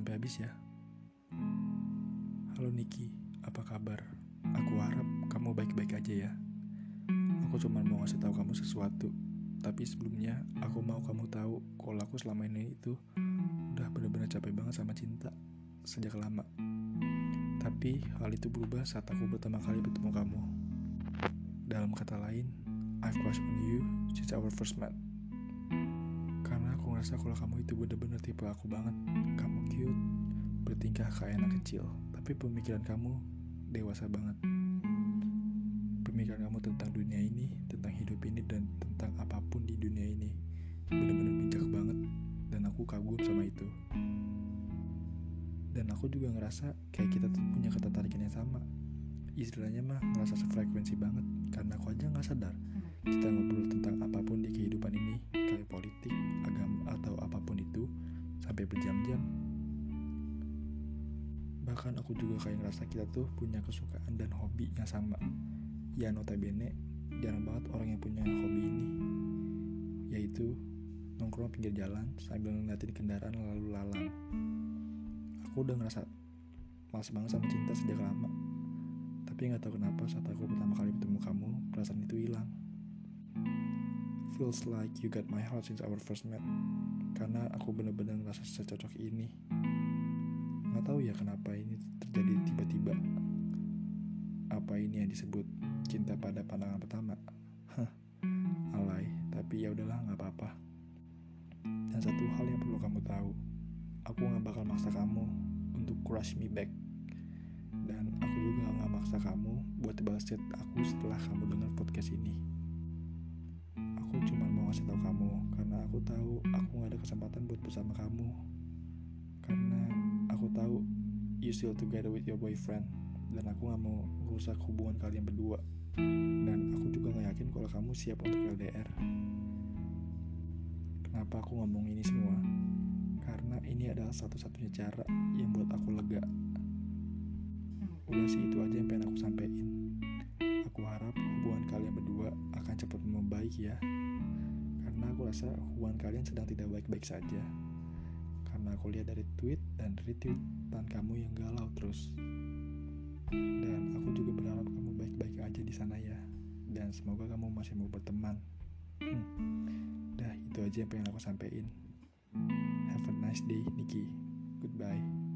habis ya. Halo Niki, apa kabar? Aku harap kamu baik-baik aja ya. Aku cuma mau ngasih tahu kamu sesuatu. Tapi sebelumnya, aku mau kamu tahu kalau aku selama ini itu udah bener-bener capek banget sama cinta sejak lama. Tapi hal itu berubah saat aku pertama kali bertemu kamu. Dalam kata lain, I've crushed on you since our first met. Ngerasa kalau kamu itu bener-bener tipe aku banget. Kamu cute, bertingkah kayak anak kecil, tapi pemikiran kamu dewasa banget. Pemikiran kamu tentang dunia ini, tentang hidup ini, dan tentang apa pun di dunia ini bener-bener bijak banget, dan aku kagum sama itu. Dan aku juga ngerasa kayak kita tuh punya ketertarikan yang sama. Istilahnya mah ngerasa sefrekuensi banget, karena aku aja nggak sadar kita ngobrol sampai berjam-jam. Bahkan aku juga kayak ngerasa kita tuh punya kesukaan dan hobi yang sama. Ya notabene jarang banget orang yang punya hobi ini. Yaitu nongkrong pinggir jalan sambil ngeliatin kendaraan lalu lalang. Aku udah ngerasa males banget sama cinta sejak lama. Tapi nggak tahu kenapa saat aku pertama kali bertemu kamu perasaan itu hilang feels like you got my heart since our first met. Karena aku bener-bener ngerasa secocok ini. Nggak tahu ya kenapa ini terjadi tiba-tiba. Apa ini yang disebut cinta pada pandangan pertama? Hah, alay. Tapi ya udahlah nggak apa-apa. Dan satu hal yang perlu kamu tahu aku nggak bakal maksa kamu untuk crush me back. Dan aku juga nggak maksa kamu buat balas chat aku setelah kamu dengar podcast ini aku tahu aku nggak ada kesempatan buat bersama kamu. Karena aku tahu you still together with your boyfriend. Dan aku gak mau rusak hubungan kalian berdua. Dan aku juga gak yakin kalau kamu siap untuk LDR kenapa aku ngomong ini semua? Karena ini adalah satu-satunya cara yang buat aku lega. Udah sih itu aja yang pengen aku sampein aku harap hubungan kalian berdua akan cepat membaik ya karena aku rasa hubungan kalian sedang tidak baik-baik saja karena aku lihat dari tweet dan retweetan kamu yang galau terus. Dan aku juga berharap kamu baik-baik aja di sana ya. Dan semoga kamu masih mau berteman. Hmm. Dah, itu aja yang pengen aku sampaikan. Have a nice day, Nikki. Goodbye.